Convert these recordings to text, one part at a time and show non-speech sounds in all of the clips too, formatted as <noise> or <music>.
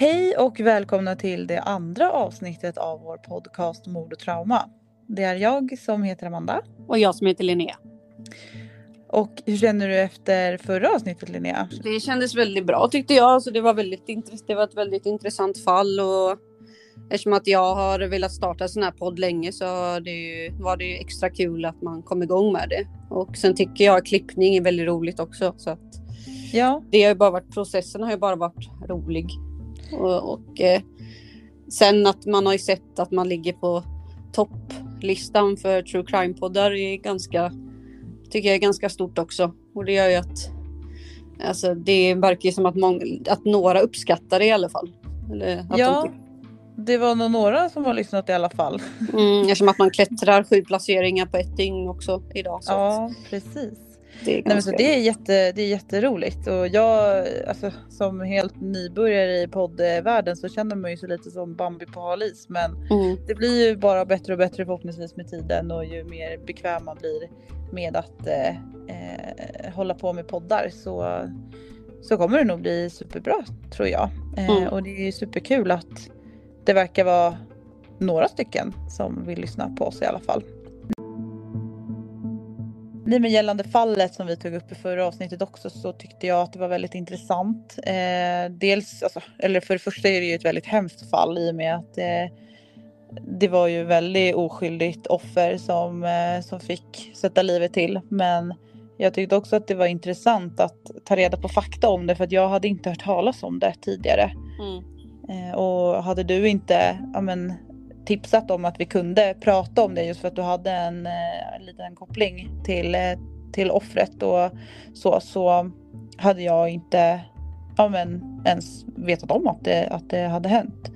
Hej och välkomna till det andra avsnittet av vår podcast Mord och trauma. Det är jag som heter Amanda. Och jag som heter Linnea. Och hur känner du efter förra avsnittet Linnea? Det kändes väldigt bra tyckte jag. Alltså det, var väldigt det var ett väldigt intressant fall. Och eftersom att jag har velat starta en sån här podd länge så det ju, var det ju extra kul att man kom igång med det. Och sen tycker jag att klippning är väldigt roligt också. Så att Ja, det har bara varit, processen har ju bara varit rolig. Och, och eh, sen att man har ju sett att man ligger på topplistan för true crime-poddar är ganska, tycker jag är ganska stort också. Och det gör ju att alltså, det verkar ju som att, många, att några uppskattar det i alla fall. Ja. de, Det var nog några som har lyssnat i alla fall. mm, eftersom att man klättrar sju placeringar på ett dygn också idag. Så Ja, precis. Det är Nej, men så det, är jätte, det är jätteroligt och jag alltså, som helt nybörjare i poddvärlden så känner man ju sig lite som Bambi på hal is men mm, det blir ju bara bättre och bättre förhoppningsvis med tiden och ju mer bekväm man blir med att eh, eh, hålla på med poddar så, så kommer det nog bli superbra tror jag. Eh, Mm. Och det är ju superkul att det verkar vara några stycken som vill lyssna på oss i alla fall. Nej, men gällande fallet som vi tog upp i förra avsnittet också så tyckte jag att det var väldigt intressant. Eh, dels, alltså, eller för det första är det ju ett väldigt hemskt fall i och med att eh, det var ju väldigt oskyldigt offer som, eh, som fick sätta livet till. Men jag tyckte också att det var intressant att ta reda på fakta om det för att jag hade inte hört talas om det tidigare. mm, Eh, och hade du inte ja, men, tipsat om att vi kunde prata om det just för att du hade en, eh, en liten koppling till, eh, till offret och så, så hade jag inte ja, men, ens vetat om att det, att det hade hänt.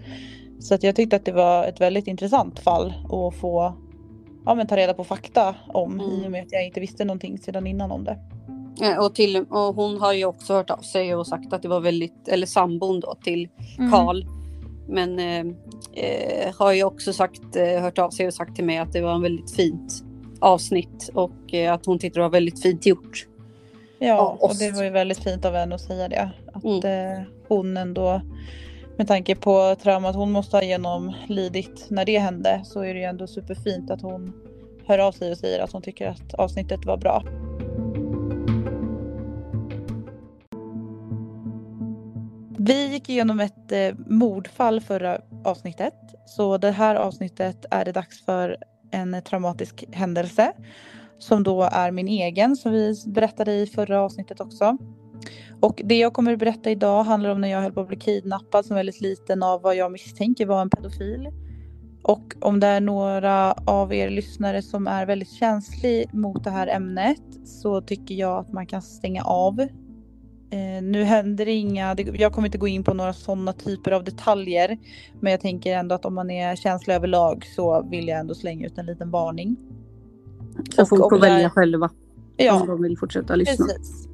Så att jag tyckte att det var ett väldigt intressant fall att få ja, men, ta reda på fakta om Mm. i och med att jag inte visste någonting sedan innan om det. Eh, Och, till, och hon har ju också hört av sig och sagt att det var väldigt, eller sambon då till Mm. Men eh, eh, har ju också sagt, eh, hört av sig och sagt till mig att det var en väldigt fint avsnitt och eh, att hon tyckte det var väldigt fint gjort. Ja, och det var ju väldigt fint av henne att säga det. Att Mm. eh, hon ändå, med tanke på traumat hon måste ha genomlidit när det hände, så är det ju ändå superfint att hon hör av sig och säger att hon tycker att avsnittet var bra. Vi gick igenom ett eh, mordfall förra avsnittet. Så det här avsnittet är det dags för en traumatisk händelse. Som då är min egen som vi berättade i förra avsnittet också. Och det jag kommer att berätta idag handlar om när jag höll på att bli kidnappad som väldigt liten av vad jag misstänker var en pedofil. Och om det är några av er lyssnare som är väldigt känslig mot det här ämnet så tycker jag att man kan stänga av Eh, nu händer inga, jag kommer inte gå in på några sådana typer av detaljer. Men jag tänker ändå att om man är känslig överlag så vill jag ändå slänga ut en liten varning. Så folk får det välja själva Ja, om de vill fortsätta lyssna. Precis.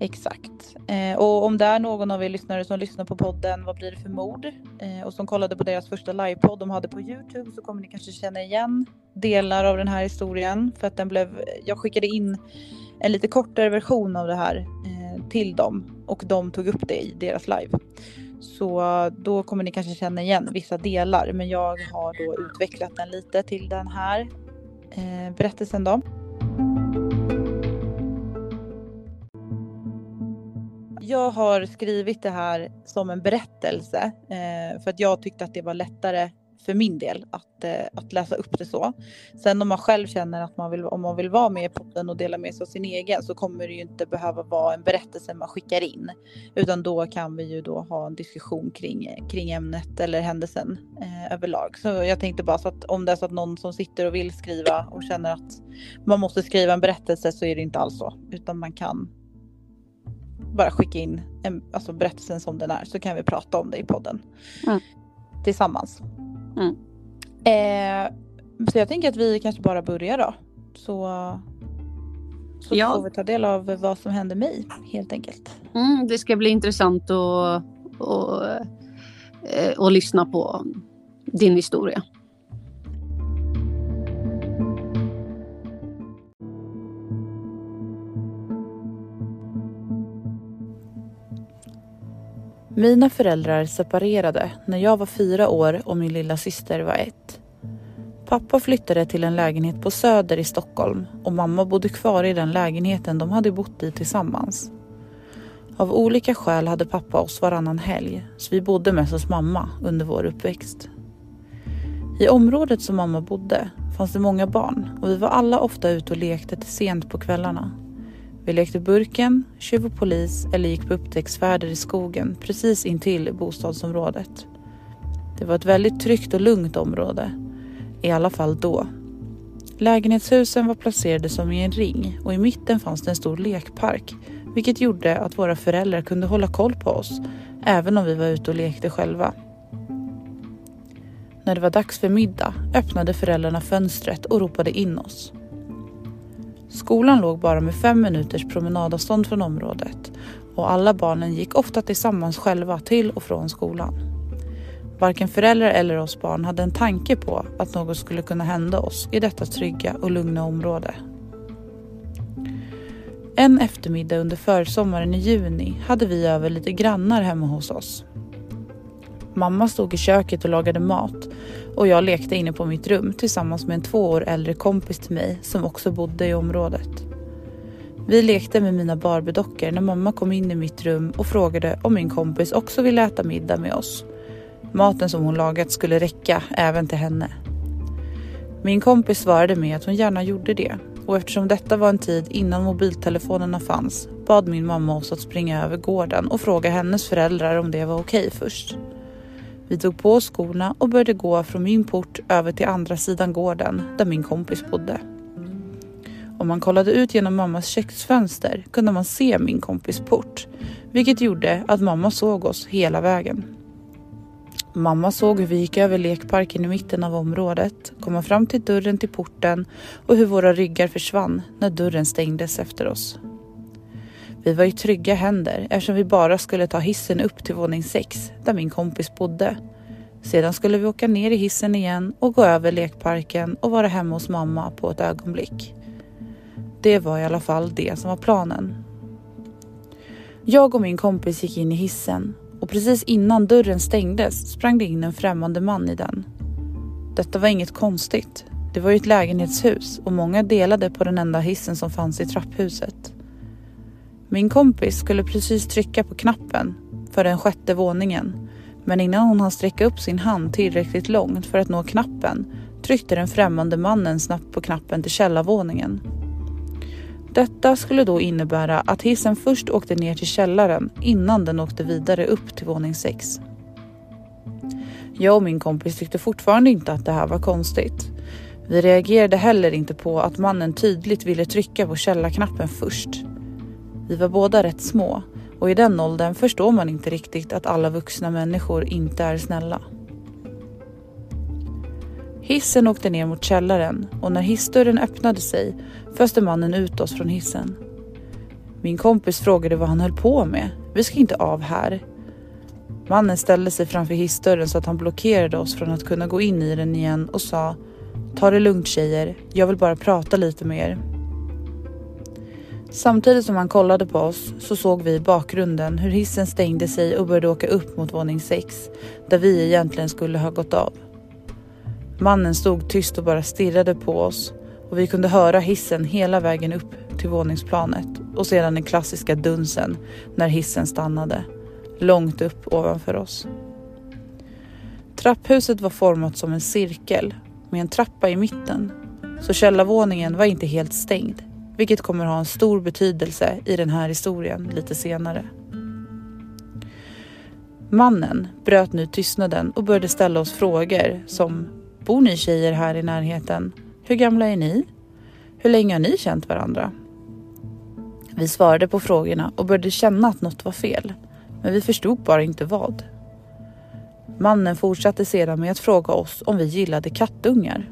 Exakt. Eh, och om det är någon av er lyssnare som lyssnar på podden Vad blir det för mord? Eh, och som kollade på deras första livepodd de hade på Youtube så kommer ni kanske känna igen delar av den här historien. För att den blev, jag skickade in en lite kortare version av det här eh, till dem och de tog upp det i deras live. Så eh, då kommer ni kanske känna igen vissa delar men jag har då utvecklat den lite till den här eh, berättelsen då. Jag har skrivit det här som en berättelse eh, för att jag tyckte att det var lättare för min del att, eh, att läsa upp det så. Sen om man själv känner att man vill, om man vill vara med i podden och dela med sig av sin egen så kommer det ju inte behöva vara en berättelse man skickar in. Utan då kan vi ju då ha en diskussion kring, kring ämnet eller händelsen eh, överlag. Så jag tänkte bara så att om det är så att någon som sitter och vill skriva och känner att man måste skriva en berättelse så är det inte alls så. Utan man kan bara skicka in en, alltså berättelsen som den är så kan vi prata om det i podden. Mm. Tillsammans. Mm. Eh, så jag tänker att vi kanske bara börjar då. Så, så Ja. får vi ta del av vad som hände mig helt enkelt. Mm, det ska bli intressant att, att, eh, att lyssna på din historia. Mina föräldrar separerade när jag var fyra år och min lilla syster var ett. Pappa flyttade till en lägenhet på Söder i Stockholm och mamma bodde kvar i den lägenheten de hade bott i tillsammans. Av olika skäl hade pappa oss varannan helg så vi bodde mest hos mamma under vår uppväxt. I området som mamma bodde fanns det många barn och vi var alla ofta ute och lekte till sent på kvällarna. Vi lekte burken, tjuv och polis eller gick på upptäcktsfärder i skogen precis intill bostadsområdet. Det var ett väldigt tryggt och lugnt område. I alla fall då. Lägenhetshusen var placerade som i en ring och i mitten fanns det en stor lekpark vilket gjorde att våra föräldrar kunde hålla koll på oss även om vi var ute och lekte själva. När det var dags för middag öppnade föräldrarna fönstret och ropade in oss. Skolan låg bara med fem minuters promenadavstånd från området och alla barnen gick ofta tillsammans själva till och från skolan. Varken föräldrar eller oss barn hade en tanke på att något skulle kunna hända oss i detta trygga och lugna område. En eftermiddag under försommaren i juni hade vi över lite grannar hemma hos oss. Mamma stod i köket och lagade mat och jag lekte inne på mitt rum tillsammans med en två år äldre kompis till mig som också bodde i området. Vi lekte med mina Barbiedockor när mamma kom in i mitt rum och frågade om min kompis också ville äta middag med oss. Maten som hon lagat skulle räcka även till henne. Min kompis svarade med att hon gärna gjorde det och eftersom detta var en tid innan mobiltelefonerna fanns bad min mamma oss att springa över gården och fråga hennes föräldrar om det var okej först. Vi tog på oss skorna och började gå från min port över till andra sidan gården där min kompis bodde. Om man kollade ut genom mammas köksfönster kunde man se min kompis port, vilket gjorde att mamma såg oss hela vägen. Mamma såg hur vi gick över lekparken i mitten av området, komma fram till dörren till porten och hur våra ryggar försvann när dörren stängdes efter oss. Vi var i trygga händer eftersom vi bara skulle ta hissen upp till våning 6 där min kompis bodde. Sedan skulle vi åka ner i hissen igen och gå över lekparken och vara hemma hos mamma på ett ögonblick. Det var i alla fall det som var planen. Jag och min kompis gick in i hissen och precis innan dörren stängdes sprang det in en främmande man i den. Detta var inget konstigt. Det var ju ett lägenhetshus och många delade på den enda hissen som fanns i trapphuset. Min kompis skulle precis trycka på knappen för den sjätte våningen. Men innan hon hann sträcka upp sin hand tillräckligt långt för att nå knappen tryckte den främmande mannen snabbt på knappen till källarvåningen. Detta skulle då innebära att hissen först åkte ner till källaren innan den åkte vidare upp till våning 6. Jag och min kompis tyckte fortfarande inte att det här var konstigt. Vi reagerade heller inte på att mannen tydligt ville trycka på källarknappen först. Vi var båda rätt små Och i den åldern förstår man inte riktigt att alla vuxna människor inte är snälla. Hissen åkte ner mot källaren och när hissdörren öppnade sig föste mannen ut oss från hissen. Min kompis frågade vad han höll på med. Vi ska inte av här. Mannen ställde sig framför hissdörren så att han blockerade oss från att kunna gå in i den igen och sa Ta det lugnt tjejer, jag vill bara prata lite med er. Samtidigt som han kollade på oss så såg vi i bakgrunden hur hissen stängde sig och började åka upp mot våning 6 där vi egentligen skulle ha gått av. Mannen stod tyst och bara stirrade på oss och vi kunde höra hissen hela vägen upp till våningsplanet och sedan den klassiska dunsen när hissen stannade långt upp ovanför oss. Trapphuset var format som en cirkel med en trappa i mitten så källarvåningen var inte helt stängd vilket kommer ha en stor betydelse i den här historien lite senare. Mannen bröt nu tystnaden och började ställa oss frågor som Bor ni tjejer här i närheten? Hur gamla är ni? Hur länge har ni känt varandra? Vi svarade på frågorna och började känna att något var fel. Men vi förstod bara inte vad. Mannen fortsatte sedan med att fråga oss om vi gillade kattungar.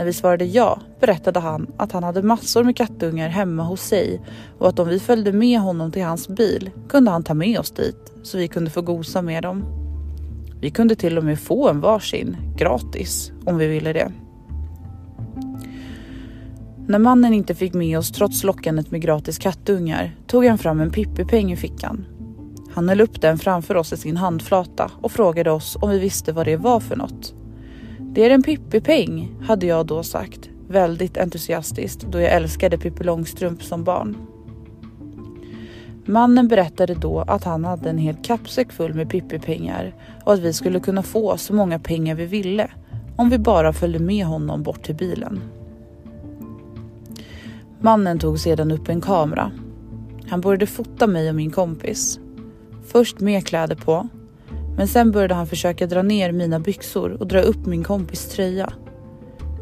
När vi svarade ja berättade han att han hade massor med kattungar hemma hos sig och att om vi följde med honom till hans bil kunde han ta med oss dit så vi kunde få gosa med dem. Vi kunde till och med få en varsin gratis om vi ville det. När mannen inte fick med oss trots lockandet med gratis kattungar tog han fram en pippipeng i fickan. Han höll upp den framför oss i sin handflata och frågade oss om vi visste vad det var för något. Det är en pippipeng, hade jag då sagt, väldigt entusiastiskt då jag älskade Pippi Långstrump som barn. Mannen berättade då att han hade en hel kappsäck full med Pippi-pengar och att vi skulle kunna få så många pengar vi ville om vi bara följde med honom bort till bilen. Mannen tog sedan upp en kamera. Han började fota mig och min kompis. Först med kläder på, men sen började han försöka dra ner mina byxor och dra upp min kompis tröja.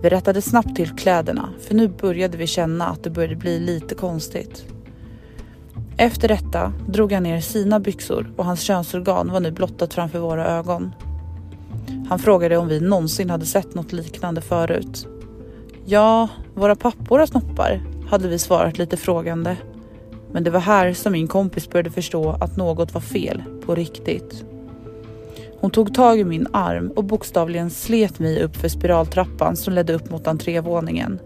Vi rättade snabbt till kläderna för nu började vi känna att det började bli lite konstigt. Efter detta drog han ner sina byxor och hans könsorgan var nu blottat framför våra ögon. Han frågade om vi någonsin hade sett något liknande förut. Ja, våra pappor har snoppar, hade vi svarat lite frågande. Men det var här som min kompis började förstå att något var fel på riktigt. Hon tog tag i min arm och bokstavligen slet mig upp för spiraltrappan som ledde upp mot entrévåningen.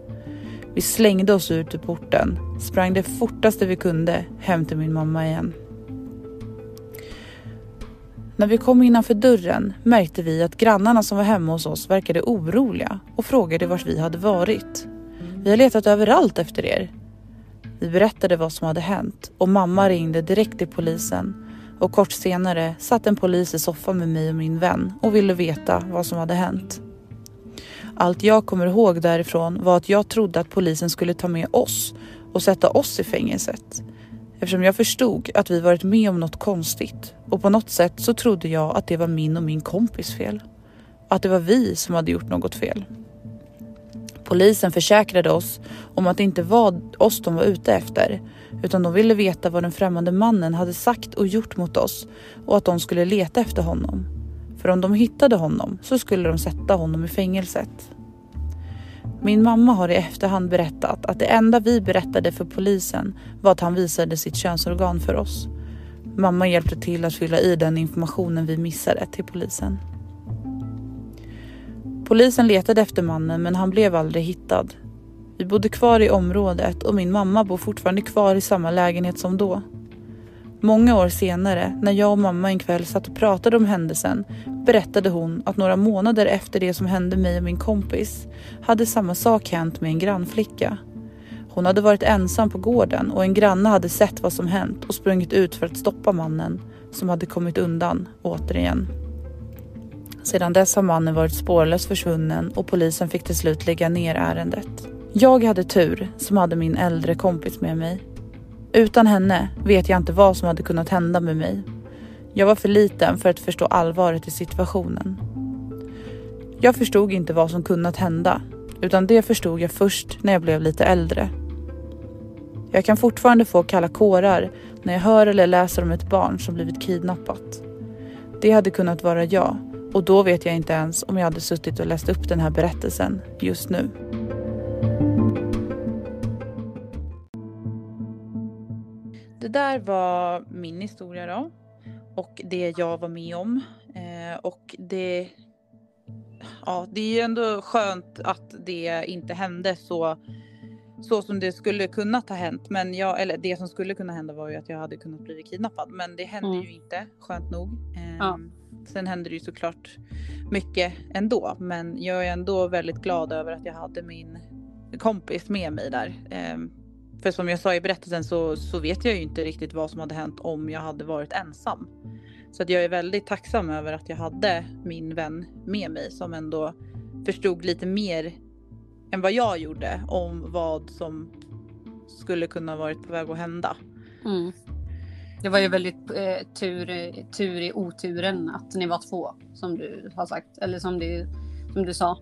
Vi slängde oss ut ur porten, sprang det fortaste vi kunde hem till min mamma igen. När vi kom innanför dörren märkte vi att grannarna som var hemma hos oss verkade oroliga och frågade vart vi hade varit. Vi har letat överallt efter er. Vi berättade vad som hade hänt och mamma ringde direkt till polisen och kort senare satt en polis i soffan med mig och min vän och ville veta vad som hade hänt. Allt jag kommer ihåg därifrån var att jag trodde att polisen skulle ta med oss och sätta oss i fängelset. Eftersom jag förstod att vi varit med om något konstigt och på något sätt så trodde jag att det var min och min kompis fel. Att det var vi som hade gjort något fel. Polisen försäkrade oss om att det inte var oss de var ute efter utan de ville veta vad den främmande mannen hade sagt och gjort mot oss och att de skulle leta efter honom. För om de hittade honom så skulle de sätta honom i fängelset. Min mamma har i efterhand berättat att det enda vi berättade för polisen var att han visade sitt könsorgan för oss. Mamma hjälpte till att fylla i den informationen vi missade till polisen. Polisen letade efter mannen men han blev aldrig hittad. Vi bodde kvar i området och min mamma bor fortfarande kvar i samma lägenhet som då. Många år senare, när jag och mamma en kväll satt och pratade om händelsen, berättade hon att några månader efter det som hände mig och min kompis hade samma sak hänt med en grannflicka. Hon hade varit ensam på gården och en granne hade sett vad som hänt och sprungit ut för att stoppa mannen som hade kommit undan återigen. Sedan dess har mannen varit spårlöst försvunnen och polisen fick till slut lägga ner ärendet. Jag hade tur som hade min äldre kompis med mig. Utan henne vet jag inte vad som hade kunnat hända med mig. Jag var för liten för att förstå allvaret i situationen. Jag förstod inte vad som kunnat hända utan det förstod jag först när jag blev lite äldre. Jag kan fortfarande få kalla kårar när jag hör eller läser om ett barn som blivit kidnappat. Det hade kunnat vara jag och då vet jag inte ens om jag hade suttit och läst upp den här berättelsen just nu. Det där var min historia då och det jag var med om. Eh, och det, ja, det är ju ändå skönt att det inte hände så, så som det skulle kunnat ha hänt. Men jag, eller det som skulle kunna hända var ju att jag hade kunnat bli kidnappad. Men det hände mm. ju inte, skönt nog. Eh, ja. Sen hände det ju såklart mycket ändå. Men jag är ändå väldigt glad över att jag hade min kompis med mig där. Eh, för som jag sa i berättelsen så, så vet jag ju inte riktigt vad som hade hänt om jag hade varit ensam. Så att jag är väldigt tacksam över att jag hade min vän med mig som ändå förstod lite mer än vad jag gjorde om vad som skulle kunna varit på väg att hända. Mm. Det var ju väldigt eh, tur, tur i oturen att ni var två som du har sagt eller som du, som du sa.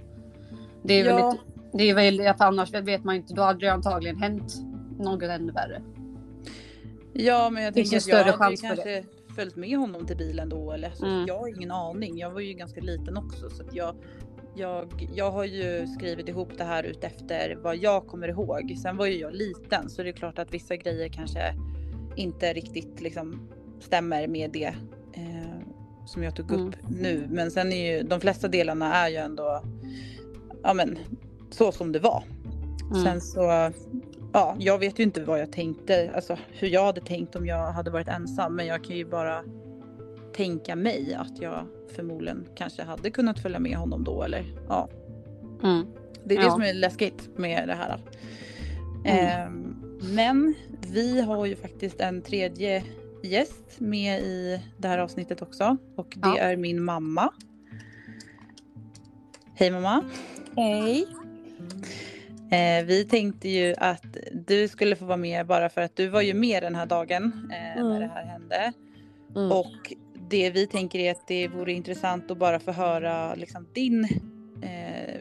Det är ja. väldigt, det är väl att annars vet man inte, då hade det antagligen hänt något ännu värre. Ja, men jag tänker att jag hade kanske följt med honom till bilen då eller så. Mm. Jag har ingen aning. Jag var ju ganska liten också så att jag, jag, jag har ju skrivit ihop det här utefter vad jag kommer ihåg. Sen var ju jag liten så det är klart att vissa grejer kanske inte riktigt liksom stämmer med det eh, som jag tog upp mm. nu. Men sen är ju de flesta delarna är ju ändå ja men så som det var. Mm. Sen så ja, jag vet ju inte vad jag tänkte, alltså hur jag hade tänkt om jag hade varit ensam. Men jag kan ju bara tänka mig att jag förmodligen kanske hade kunnat följa med honom då eller ja. Mm. Det är ja. det som är läskigt med det här. Mm. Eh, men vi har ju faktiskt en tredje gäst med i det här avsnittet också och det ja. är min mamma. Hej mamma! Hej! Eh, vi tänkte ju att du skulle få vara med bara för att du var ju med den här dagen eh, mm. när det här hände. Mm. Och det vi tänker är att det vore intressant att bara få höra liksom din, eh,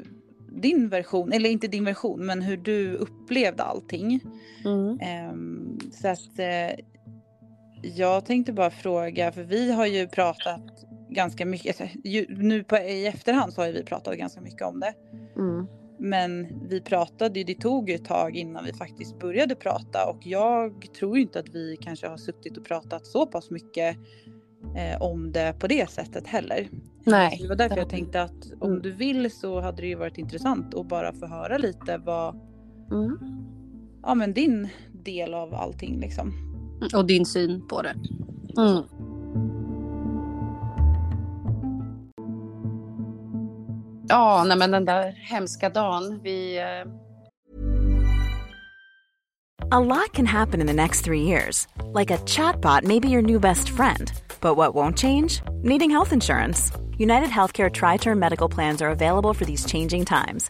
din version, eller inte din version, men hur du upplevde allting. Mm. Ehm, så att eh, jag tänkte bara fråga, för vi har ju pratat ganska mycket, alltså, ju, nu på, i efterhand så har vi pratat ganska mycket om det. Men vi pratade ju, det tog ett tag innan vi faktiskt började prata och jag tror inte att vi kanske har suttit och pratat så pass mycket eh, om det på det sättet heller. Nej. Så det var därför jag tänkte att om mm. du vill så hade det ju varit intressant att bara få höra lite vad mm. Ja men din del av allting liksom. Och din syn på det. Mm. Ja, nej men den där hemska dagen. Vi... Eh... A lot can happen in the next three years. Like a chatbot may be your new best friend. But what won't change? Needing health insurance. United Healthcare Tri-Term Medical Plans are available for these changing times.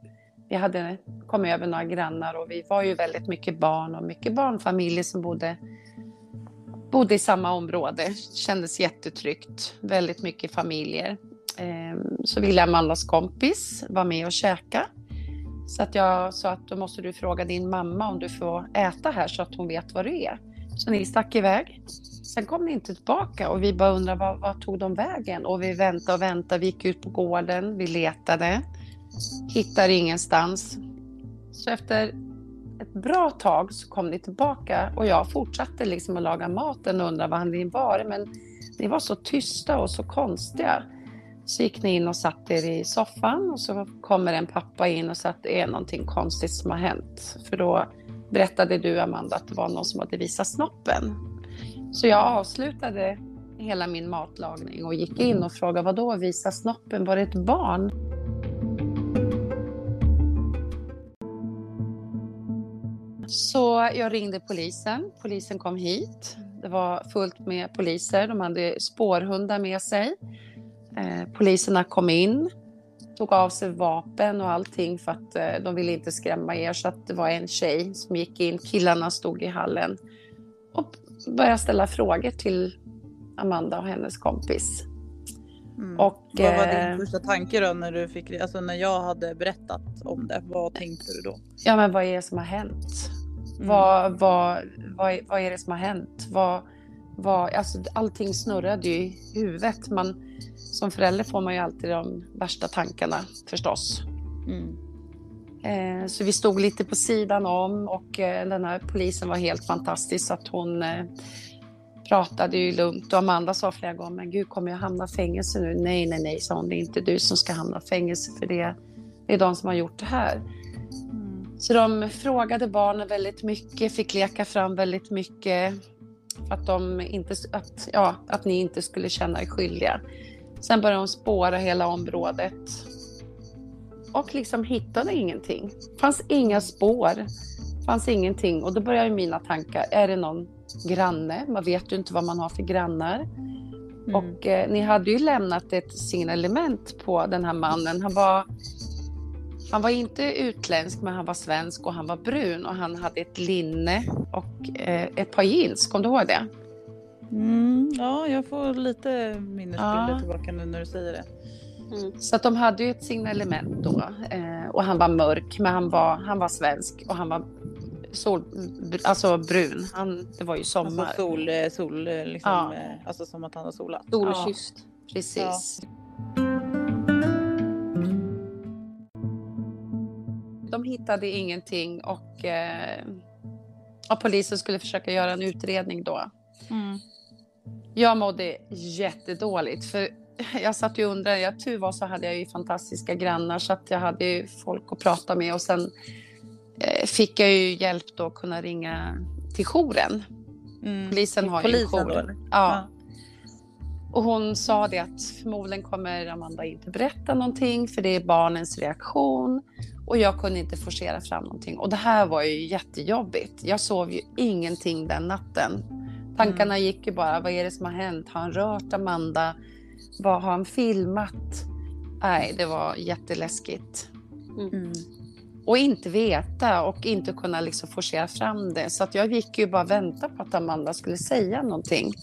Vi hade kommit över några grannar och vi var ju väldigt mycket barn och mycket barnfamiljer som bodde, bodde i samma område. Det kändes jättetryggt, väldigt mycket familjer. Ehm, så ville Amandas kompis vara med och käka. Så att jag sa att då måste du fråga din mamma om du får äta här så att hon vet vad det är. Så ni stack iväg. Sen kom ni inte tillbaka och vi bara undrade vad, vad tog de vägen? Och vi väntade och väntade. Vi gick ut på gården, vi letade. Hittar ingenstans. Så efter ett bra tag så kom ni tillbaka och jag fortsatte liksom att laga maten och undra vad ni var. Men ni var så tysta och så konstiga. Så gick ni in och satte er i soffan och så kommer en pappa in och sa att det är någonting konstigt som har hänt. För då berättade du Amanda att det var någon som hade visat snoppen. Så jag avslutade hela min matlagning och gick in och frågade vad då visa snoppen? Var det ett barn? Så jag ringde polisen. Polisen kom hit. Det var fullt med poliser. De hade spårhundar med sig. Eh, poliserna kom in, tog av sig vapen och allting för att eh, de ville inte skrämma er. Så att det var en tjej som gick in. Killarna stod i hallen och började ställa frågor till Amanda och hennes kompis. Mm. Och, Vad var eh, din första tanke då när du fick, alltså när jag hade berättat om det? Vad tänkte du då? Ja, men vad är det som har hänt? Mm. Vad, vad, vad, är- vad är det som har hänt? Vad, vad, alltså, allting snurrade ju i huvudet. Man, som förälder får man ju alltid de värsta tankarna förstås. Mm. Eh, så vi stod lite på sidan om och eh, den här polisen var helt fantastisk. Så att hon eh, pratade ju lugnt och Amanda sa flera gånger, men gud kommer jag hamna i fängelse nu? Nej, nej, nej, sa hon, det är inte du som ska hamna i fängelse för det, det är de som har gjort det här. Så de frågade barnen väldigt mycket, fick leka fram väldigt mycket för att, de inte, att, ja, att ni inte skulle känna er skyldiga. Sen började de spåra hela området och liksom hittade ingenting. fanns inga spår, fanns ingenting. Och då började mina tankar, är det någon granne? Man vet ju inte vad man har för grannar. Och eh, ni hade ju lämnat ett signalement på den här mannen. Han var, han var inte utländsk, men han var svensk och han var brun och han hade ett linne och eh, ett par jeans. Kom du ihåg det? Mm, ja, jag får lite minnesbilder Ja. tillbaka nu när du säger det. Så att de hade ju ett signalement då. Eh, och han var mörk, men han var, han var svensk och han var sol, alltså brun. Han, det var ju sommar. Alltså sol, eh, sol eh, liksom, Ja. eh, alltså som att han har solat. Solkysst. Precis. De hittade ingenting och, eh, och polisen skulle försöka göra en utredning då. Mm. Jag mådde jättedåligt för jag satt ju och undrade, jag tur var så hade jag ju fantastiska grannar så att jag hade ju folk att prata med och sen eh, fick jag ju hjälp då att kunna ringa till jouren. Mm. Polisen har ju en Polisen jour. eller? Ja. Och hon sa det att förmodligen kommer Amanda inte berätta någonting för det är barnens reaktion. Och jag kunde inte forcera fram någonting. Och det här var ju jättejobbigt. Jag sov ju ingenting den natten. Tankarna gick ju bara, vad är det som har hänt? Har han rört Amanda? Vad har han filmat? Nej, det var jätteläskigt. Mm. Och inte veta och inte kunna liksom forcera fram det. Så att jag gick ju bara och väntade på att Amanda skulle säga någonting.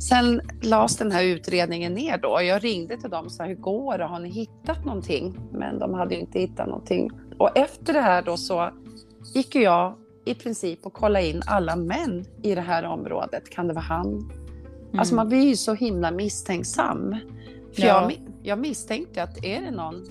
Sen lades den här utredningen ner då. Jag ringde till dem och sa, hur går det? Har ni hittat någonting? Men de hade ju inte hittat någonting. Och efter det här då så gick jag i princip och kollade in alla män i det här området. Kan det vara han? Alltså man blir ju så himla misstänksam. För Ja. jag, jag misstänkte att är det någon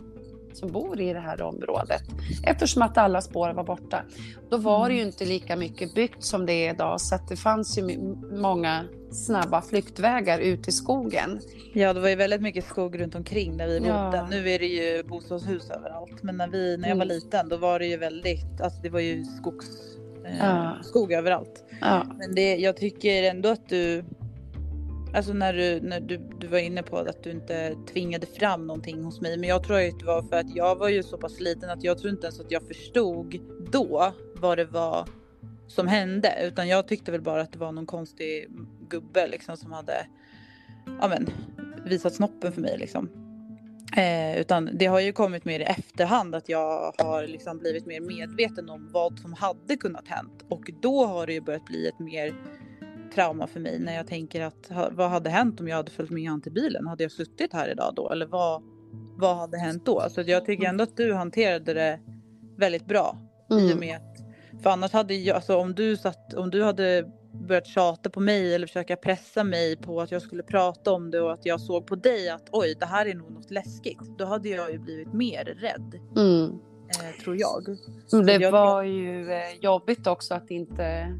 som bor i det här området. Eftersom att alla spår var borta. Då var det ju inte lika mycket byggt som det är idag så att det fanns ju många snabba flyktvägar ut i skogen. Ja, det var ju väldigt mycket skog runt omkring där vi Ja. bodde. Nu är det ju bostadshus överallt. Men när, vi, när jag var Mm. liten då var det ju väldigt, alltså det var ju skogs, eh, Ja. skog överallt. Ja. Men det, jag tycker ändå att du, alltså när, du, när du, du var inne på att du inte tvingade fram någonting hos mig. Men jag tror att det var för att jag var ju så pass liten att jag tror inte ens att jag förstod då vad det var som hände. Utan jag tyckte väl bara att det var någon konstig gubbe liksom som hade ja, men, visat snoppen för mig liksom. Eh, utan det har ju kommit mer i efterhand att jag har liksom blivit mer medveten om vad som hade kunnat hänt. Och då har det ju börjat bli ett mer trauma för mig när jag tänker att vad hade hänt om jag hade följt med han till bilen? Hade jag suttit här idag då? Eller vad, vad hade hänt då? Så jag tycker ändå att du hanterade det väldigt bra. I och Mm. med att, för annars hade jag, alltså om du, satt, om du hade börjat tjata på mig eller försöka pressa mig på att jag skulle prata om det och att jag såg på dig att oj, det här är nog något läskigt. Då hade jag ju blivit mer rädd. Mm. Eh, tror jag. Det jag- var ju eh, jobbigt också att inte...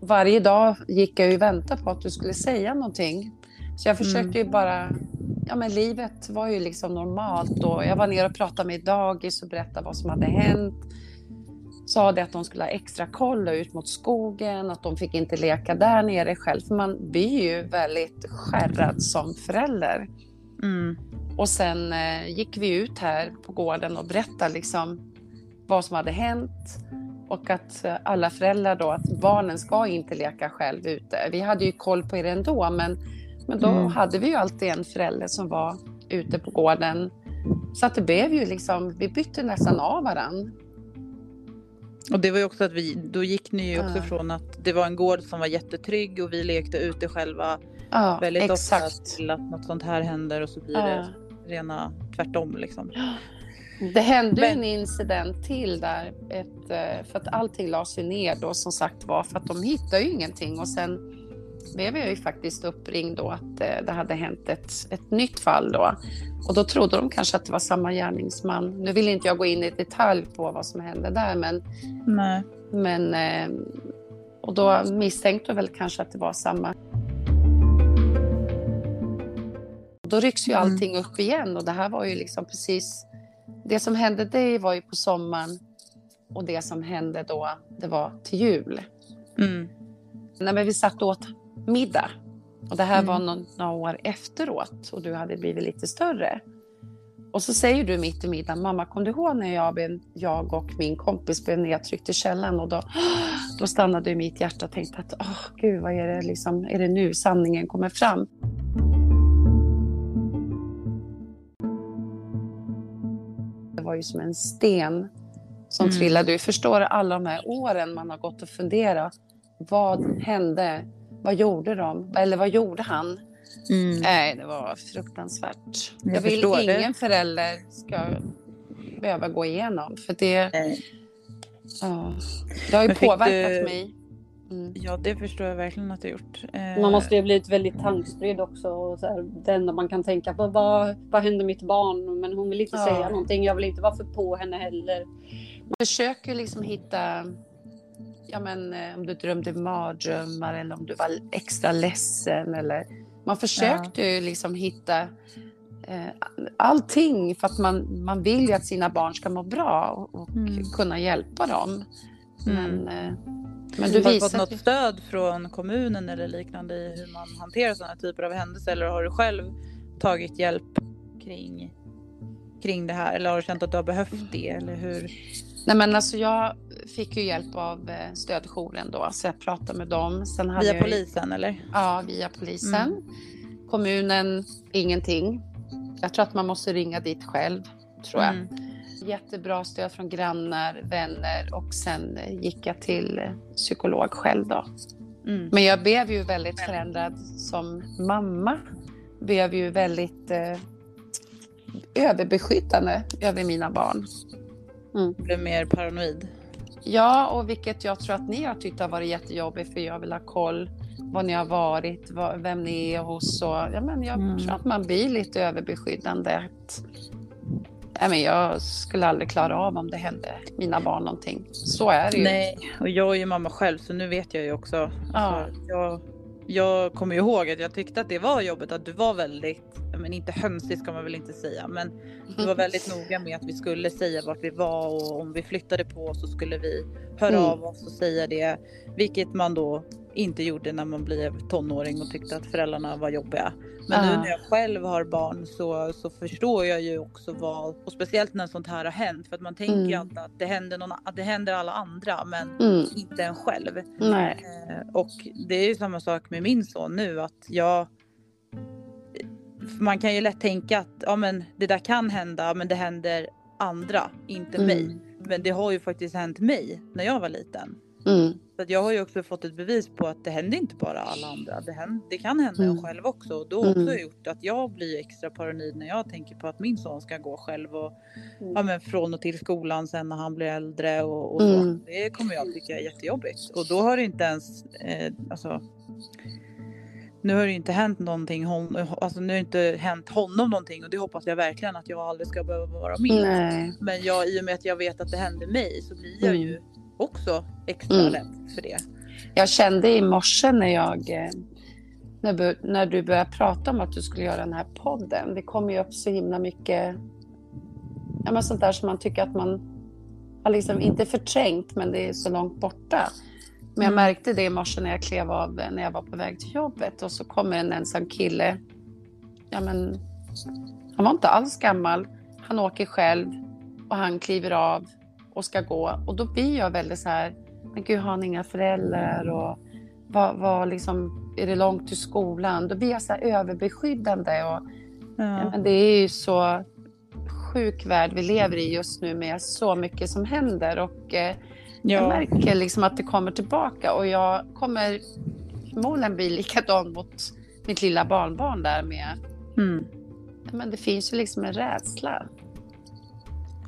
Varje dag gick jag ju och väntade på att du skulle säga någonting. Så jag försökte ju bara... Ja, men livet var ju liksom normalt och jag var nere och pratade med dagis och berättade vad som hade hänt. Sa det att de skulle ha extra koll ut mot skogen, att de fick inte leka där nere själv. För man blir ju väldigt skärrad som förälder. Mm. Och sen eh, gick vi ut här på gården och berättade liksom vad som hade hänt. Och att eh, alla föräldrar då, att barnen ska inte leka själv ute. Vi hade ju koll på er ändå, men, men då Mm. hade vi ju alltid en förälder som var ute på gården. Så att det blev ju liksom, vi bytte nästan av varann. Och det var ju också att vi, då gick ni ju också Ja. från att det var en gård som var jättetrygg och vi lekte ute själva Ja, väldigt exakt. ofta till att något sånt här händer och så blir Ja. det rena tvärtom liksom. Det hände Men- en incident till där, ett, eh, för att allting lades ju ner då som sagt var, för att de hittade ju ingenting och sen blev jag ju faktiskt uppringd då att eh, det hade hänt ett, ett nytt fall då. Och då trodde de kanske att det var samma gärningsman. Nu vill inte jag gå in i detalj på vad som hände där, men, Nej. men eh, och då misstänkte jag väl kanske att det var samma. Då rycks ju Mm. allting upp igen och det här var ju liksom precis det som hände dig var ju på sommaren och det som hände då, det var till jul. Mm. När men vi satt åt middag och det här Mm. var någon, några år efteråt och du hade blivit lite större. Och så säger du mitt i middagen, mamma kom du ihåg när jag, jag och min kompis blev nedtryckt i källaren och då, <gasps> då stannade mitt hjärta och tänkte att åh gud vad är det liksom, är det nu sanningen kommer fram? Ju som en sten som Mm. trillade. Du förstår alla de här åren man har gått och funderat. Vad hände? Vad gjorde de? Eller vad gjorde han? Mm. Nej, det var fruktansvärt. Jag, Jag vill förstår det. ingen förälder ska behöva gå igenom. För det, ja, det har ju påverkat du- mig. Mm. Ja, det förstår jag verkligen att det gjort. Eh, Man måste ju ha blivit väldigt tankspridd också. Och så här, det enda man kan tänka på, vad, vad hände mitt barn? Men hon vill inte Ja. säga någonting. Jag vill inte vara för på henne heller. Man försöker liksom hitta, ja men eh, om du drömde mardrömmar eller om du var extra ledsen eller man försökte ju liksom hitta eh, allting för att man, man vill ju att sina barn ska må bra och, och Mm. kunna hjälpa dem. Mm. Men, eh, men du har du fått något stöd från kommunen eller liknande i hur man hanterar sådana typer av händelser? Eller har du själv tagit hjälp kring, kring det här? Eller har du känt att du har behövt det? Eller hur? Nej men alltså jag fick ju hjälp av eh, stödjouren då, så jag pratade med dem. Sen hade Via jag polisen eller? Ja, via polisen. Kommunen, ingenting. Jag tror att man måste ringa dit själv, tror jag. Mm. Jättebra stöd från grannar, vänner och sen gick jag till psykolog själv då. Mm. Men jag blev ju väldigt förändrad som mamma. Blev ju väldigt eh, överbeskyddande över mina barn. Du blev mer paranoid? Ja, och vilket jag tror att ni har tyckt har varit jättejobbigt för jag vill ha koll var ni har varit, vad, vem ni är hos och ja, men jag Mm. tror att man blir lite överbeskyddande. Ja, men jag skulle aldrig klara av om det hände mina barn någonting. Så är det ju. Nej, och jag är ju mamma själv så nu vet jag ju också. Alltså, jag, jag kommer ju ihåg att jag tyckte att det var jobbigt att du var väldigt, men inte hönsig ska man väl inte säga, men du var väldigt <laughs> noga med att vi skulle säga vart vi var och om vi flyttade på så skulle vi höra Mm. av oss och säga det. Vilket man då inte gjorde när man blev tonåring och tyckte att föräldrarna var jobbiga. Men nu Ja. när jag själv har barn så, så förstår jag ju också vad, och speciellt när sånt här har hänt, för att man tänker ju Mm. alltid att det händer, någon, att det händer alla andra men Mm. inte en själv. Nej. Eh, och det är ju samma sak med min son nu att jag man kan ju lätt tänka att ja, men det där kan hända men det händer andra, inte mig. Mm. Men det har ju faktiskt hänt mig när jag var liten. Mm. Att jag har ju också fått ett bevis på att det händer inte bara alla andra. Det, händer, det kan hända Mm. själv också. Och då har också Mm. gjort att jag blir extra paranoid när jag tänker på att min son ska gå själv och Mm. ja, men från och till skolan sen när han blir äldre och, och så. Mm. Det kommer jag tycka är jättejobbigt. Och då har det inte ens, eh, alltså nu har det inte hänt någonting, hon, alltså nu har det inte hänt honom någonting och det hoppas jag verkligen att jag aldrig ska behöva vara med Nej. Men jag, i och med att jag vet att det hände mig så blir jag Mm. ju också extra Mm. rädd för det. Jag kände i morse när jag eh, när, du började prata om att du skulle göra den här podden. Det kommer ju upp så himla mycket ja, men sånt där som man tycker att man har liksom inte förträngt men det är så långt borta. Men jag Mm. märkte det i morse när jag klev av när jag var på väg till jobbet och så kommer en ensam kille. Ja, men, han var inte alls gammal. Han åker själv och han kliver av och ska gå. Och då blir jag väldigt så här, men gud har han inga föräldrar och vad, vad liksom, är det långt till skolan? Då blir jag så här överbeskyddande och ja, men det är ju så sjuk värld vi lever i just nu med så mycket som händer och eh, jag Ja. märker liksom att det kommer tillbaka och jag kommer förmodligen bli likadan mot mitt lilla barnbarn där med. Mm. Men det finns ju liksom en rädsla.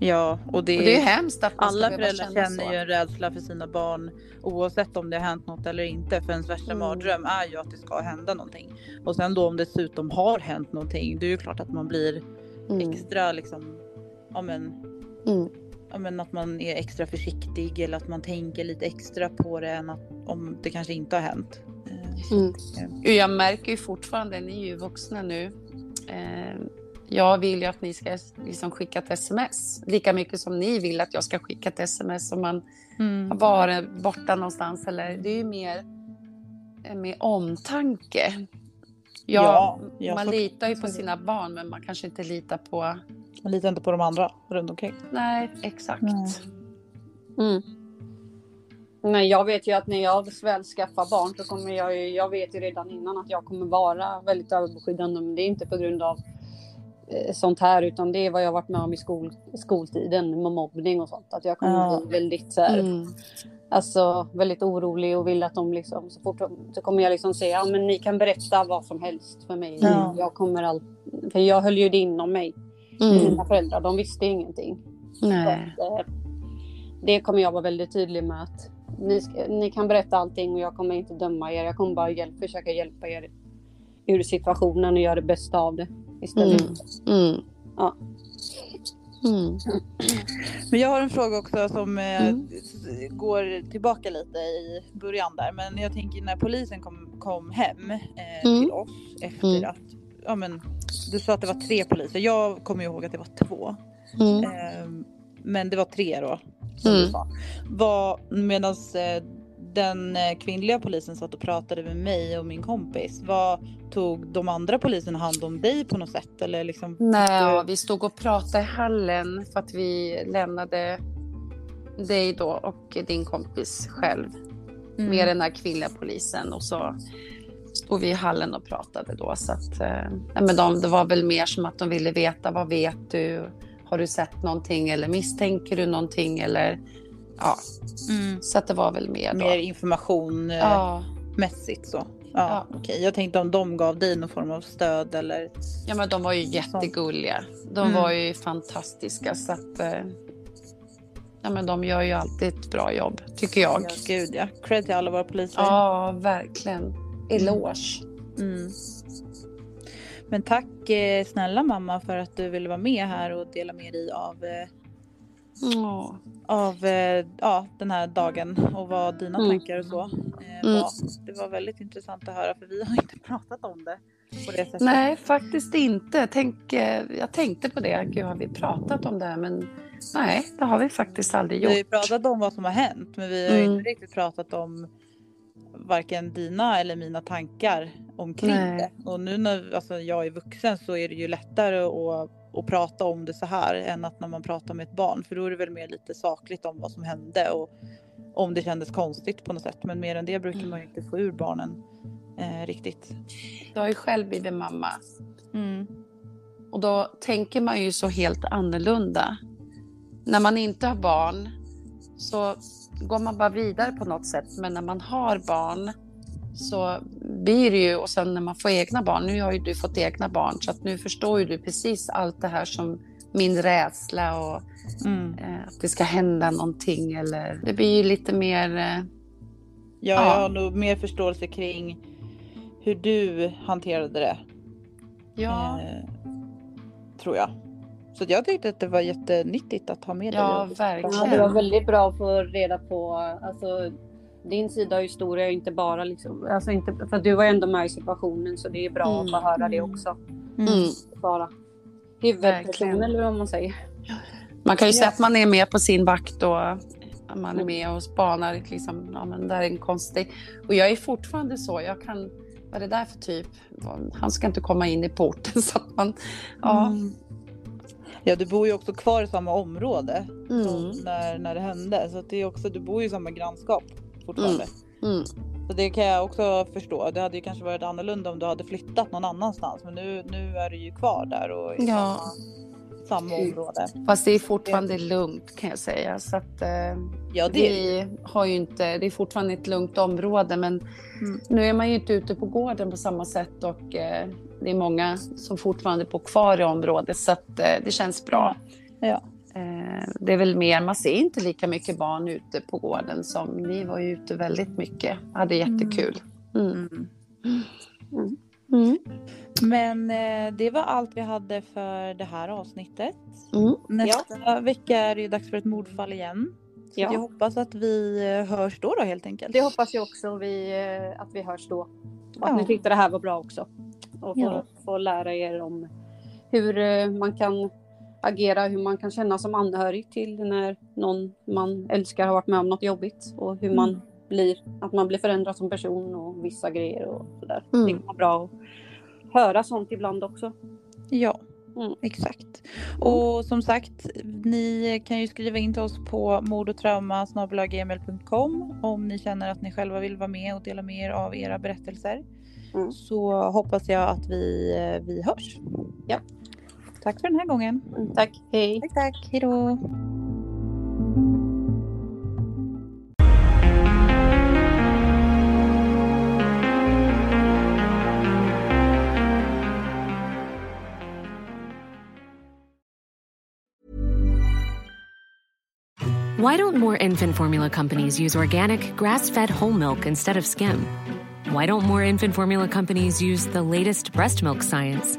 Ja, och det, Och det är hemskt att alla föräldrar känner så. ju en rädsla för sina barn oavsett om det har hänt något eller inte. För ens värsta Mm. mardröm är ju att det ska hända någonting. Och sen då om det dessutom har hänt någonting, det är ju klart att man blir Mm. extra liksom, ja men, Mm. ja men att man är extra försiktig eller att man tänker lite extra på det än att om det kanske inte har hänt. Eh, Mm. eh, Jag märker ju fortfarande, ni är ju vuxna nu. Jag vill ju att ni ska liksom skicka ett sms. Lika mycket som ni vill att jag ska skicka ett sms om man Mm. har varit borta någonstans. Eller, det är ju mer eh, med omtanke. Ja, Ja, man litar ju på sina barn men man kanske inte litar på... Man litar inte på de andra runt omkring. Nej, exakt. Nej. Mm. Nej, jag vet ju att när jag väl skaffar barn så kommer jag ju, jag vet ju redan innan att jag kommer vara väldigt överbeskyddande. Men det är inte på grund av sånt här utan det är vad jag varit med om i skol, skoltiden med mobbning och sånt. Att jag kommer Ja. bli väldigt så här, Mm. alltså väldigt orolig och vill att de liksom så fort de- så kommer jag liksom säga ja men ni kan berätta vad som helst för mig. Ja. Jag kommer all, för jag höll ju det inom mig. Mm. Mina föräldrar de visste ingenting. Nej. Att, eh, det kommer jag vara väldigt tydlig med att ni, ska, ni kan berätta allting och jag kommer inte döma er. Jag kommer bara hjälp, försöka hjälpa er ur situationen och göra det bästa av det istället. Mm. Mm. Ja. Mm. Men jag har en fråga också som eh, Mm. går tillbaka lite i början där. Men jag tänker när polisen kom, kom hem eh, Mm. till oss efter Mm. att, ja men du sa att det var tre poliser. Jag kommer ihåg att det var två. Mm. Eh, men det var tre då. Som Mm. du sa. Var, medans eh, den eh, kvinnliga polisen satt och pratade med mig och min kompis. Vad tog de andra poliserna hand om dig på något sätt? Eller liksom, Nej, du- ja, vi stod och pratade i hallen för att vi lämnade dig då och din kompis själv Mm. med den här kvinnliga polisen och så stod vi i hallen och pratade då. Så att, eh, men de, det var väl mer som att de ville veta vad vet du? Har du sett någonting eller misstänker du någonting eller ja, Mm. så att det var väl mer då. Mer information. eh, Ja, mässigt så. Ja, Ja. okej. Jag tänkte om de gav dig någon form av stöd eller. ja, men de var ju jättegulliga. De Mm. var ju fantastiska så att eh, ja, men de gör ju alltid ett bra jobb tycker jag. Ja, gud ja. Cred till alla våra poliser. Ja, verkligen. Eloge. Mm. Men tack eh, snälla mamma för att du ville vara med här och dela med dig av, av eh, ja, den här dagen och vad dina Mm. tankar och så eh, Mm. var. Det var väldigt intressant att höra för vi har inte <laughs> pratat om det på det sättet. Nej, faktiskt inte. Tänk, eh, jag tänkte på det. Gud, har vi pratat om det? här? Men nej, det har vi faktiskt aldrig Vi har ju gjort. pratat om vad som har hänt men vi har Mm. inte riktigt pratat om varken dina eller mina tankar omkring Nej. det. Och nu när alltså, jag är vuxen så är det ju lättare att, att prata om det så här än att när man pratar med ett barn för då är det väl mer lite sakligt om vad som hände och om det kändes konstigt på något sätt. Men mer än det brukar man ju inte få ur barnen eh, riktigt. Du har ju själv blivit mamma. Mm. Och då tänker man ju så helt annorlunda. När man inte har barn så går man bara vidare på något sätt. Men när man har barn så blir det ju, och sen när man får egna barn, nu har ju du fått egna barn så att nu förstår ju du precis allt det här som min rädsla och Mm. eh, att det ska hända någonting eller det blir ju lite mer eh, Ja, Ja. jag har nog mer förståelse kring hur du hanterade det. Ja, Eh, tror jag. Så jag tyckte att det var jättenyttigt att ha med ja dig. verkligen. Ja, det var väldigt bra att få reda på alltså, din sida av historia, inte bara liksom, alltså inte, för du var ju ändå med i situationen så det är bra att få höra det också. Mm. Bara huvudperson Verkligen. eller vad man säger. Man kan ju Ja. säga att man är med på sin vakt och man är med och spanar. Liksom, ja, men det här är en konstig... Och jag är fortfarande så. Jag kan... Vad är det där för typ? Han ska inte komma in i porten. <laughs> Så att man, ja. Mm. Ja, du bor ju också kvar i samma område Mm. som när, när det hände. Så att det är också, du bor ju i samma grannskap fortfarande. Mm. Så det kan jag också förstå. Det hade ju kanske varit annorlunda om du hade flyttat någon annanstans. Men nu, nu är du ju kvar där och i Ja. samma, samma område. Fast det är fortfarande lugnt kan jag säga. Så att, eh, Ja, det vi har ju inte, det är fortfarande ett lugnt område men Mm. nu är man ju inte ute på gården på samma sätt och eh, det är många som fortfarande bor kvar i området så att eh, det känns bra. Ja. Det är väl mer, man ser inte lika mycket barn ute på gården som ni var ju ute väldigt mycket. Hade jättekul. Mm. Mm. Mm. Men eh, det var allt vi hade för det här avsnittet. Mm. Nästa vecka är det ju dags för ett mordfall igen. Så Ja. jag hoppas att vi eh, hörs då, då helt enkelt. Det hoppas jag också vi, eh, att vi hörs då. Och att Ja. ni tyckte det här var bra också. Och få, Ja. få lära er om hur eh, man kan agera, hur man kan känna som anhörig till när någon man älskar har varit med om något jobbigt. Och hur man Mm. blir, att man blir förändrad som person och vissa grejer och sådär. Mm. Det kan vara bra att höra sånt ibland också. Ja, Mm. exakt. Och som sagt, ni kan ju skriva in till oss på mord och trauma gmail.com om ni känner att ni själva vill vara med och dela med er av era berättelser. Mm. Så hoppas jag att vi, eh, vi hörs. Ja. Tack för den här gången. Mm, tack, hej! Tack, tack. Hej då. Why don't more infant formula companies use organic, grass fed whole milk instead of skim? Why don't more infant formula companies use the latest breast milk science?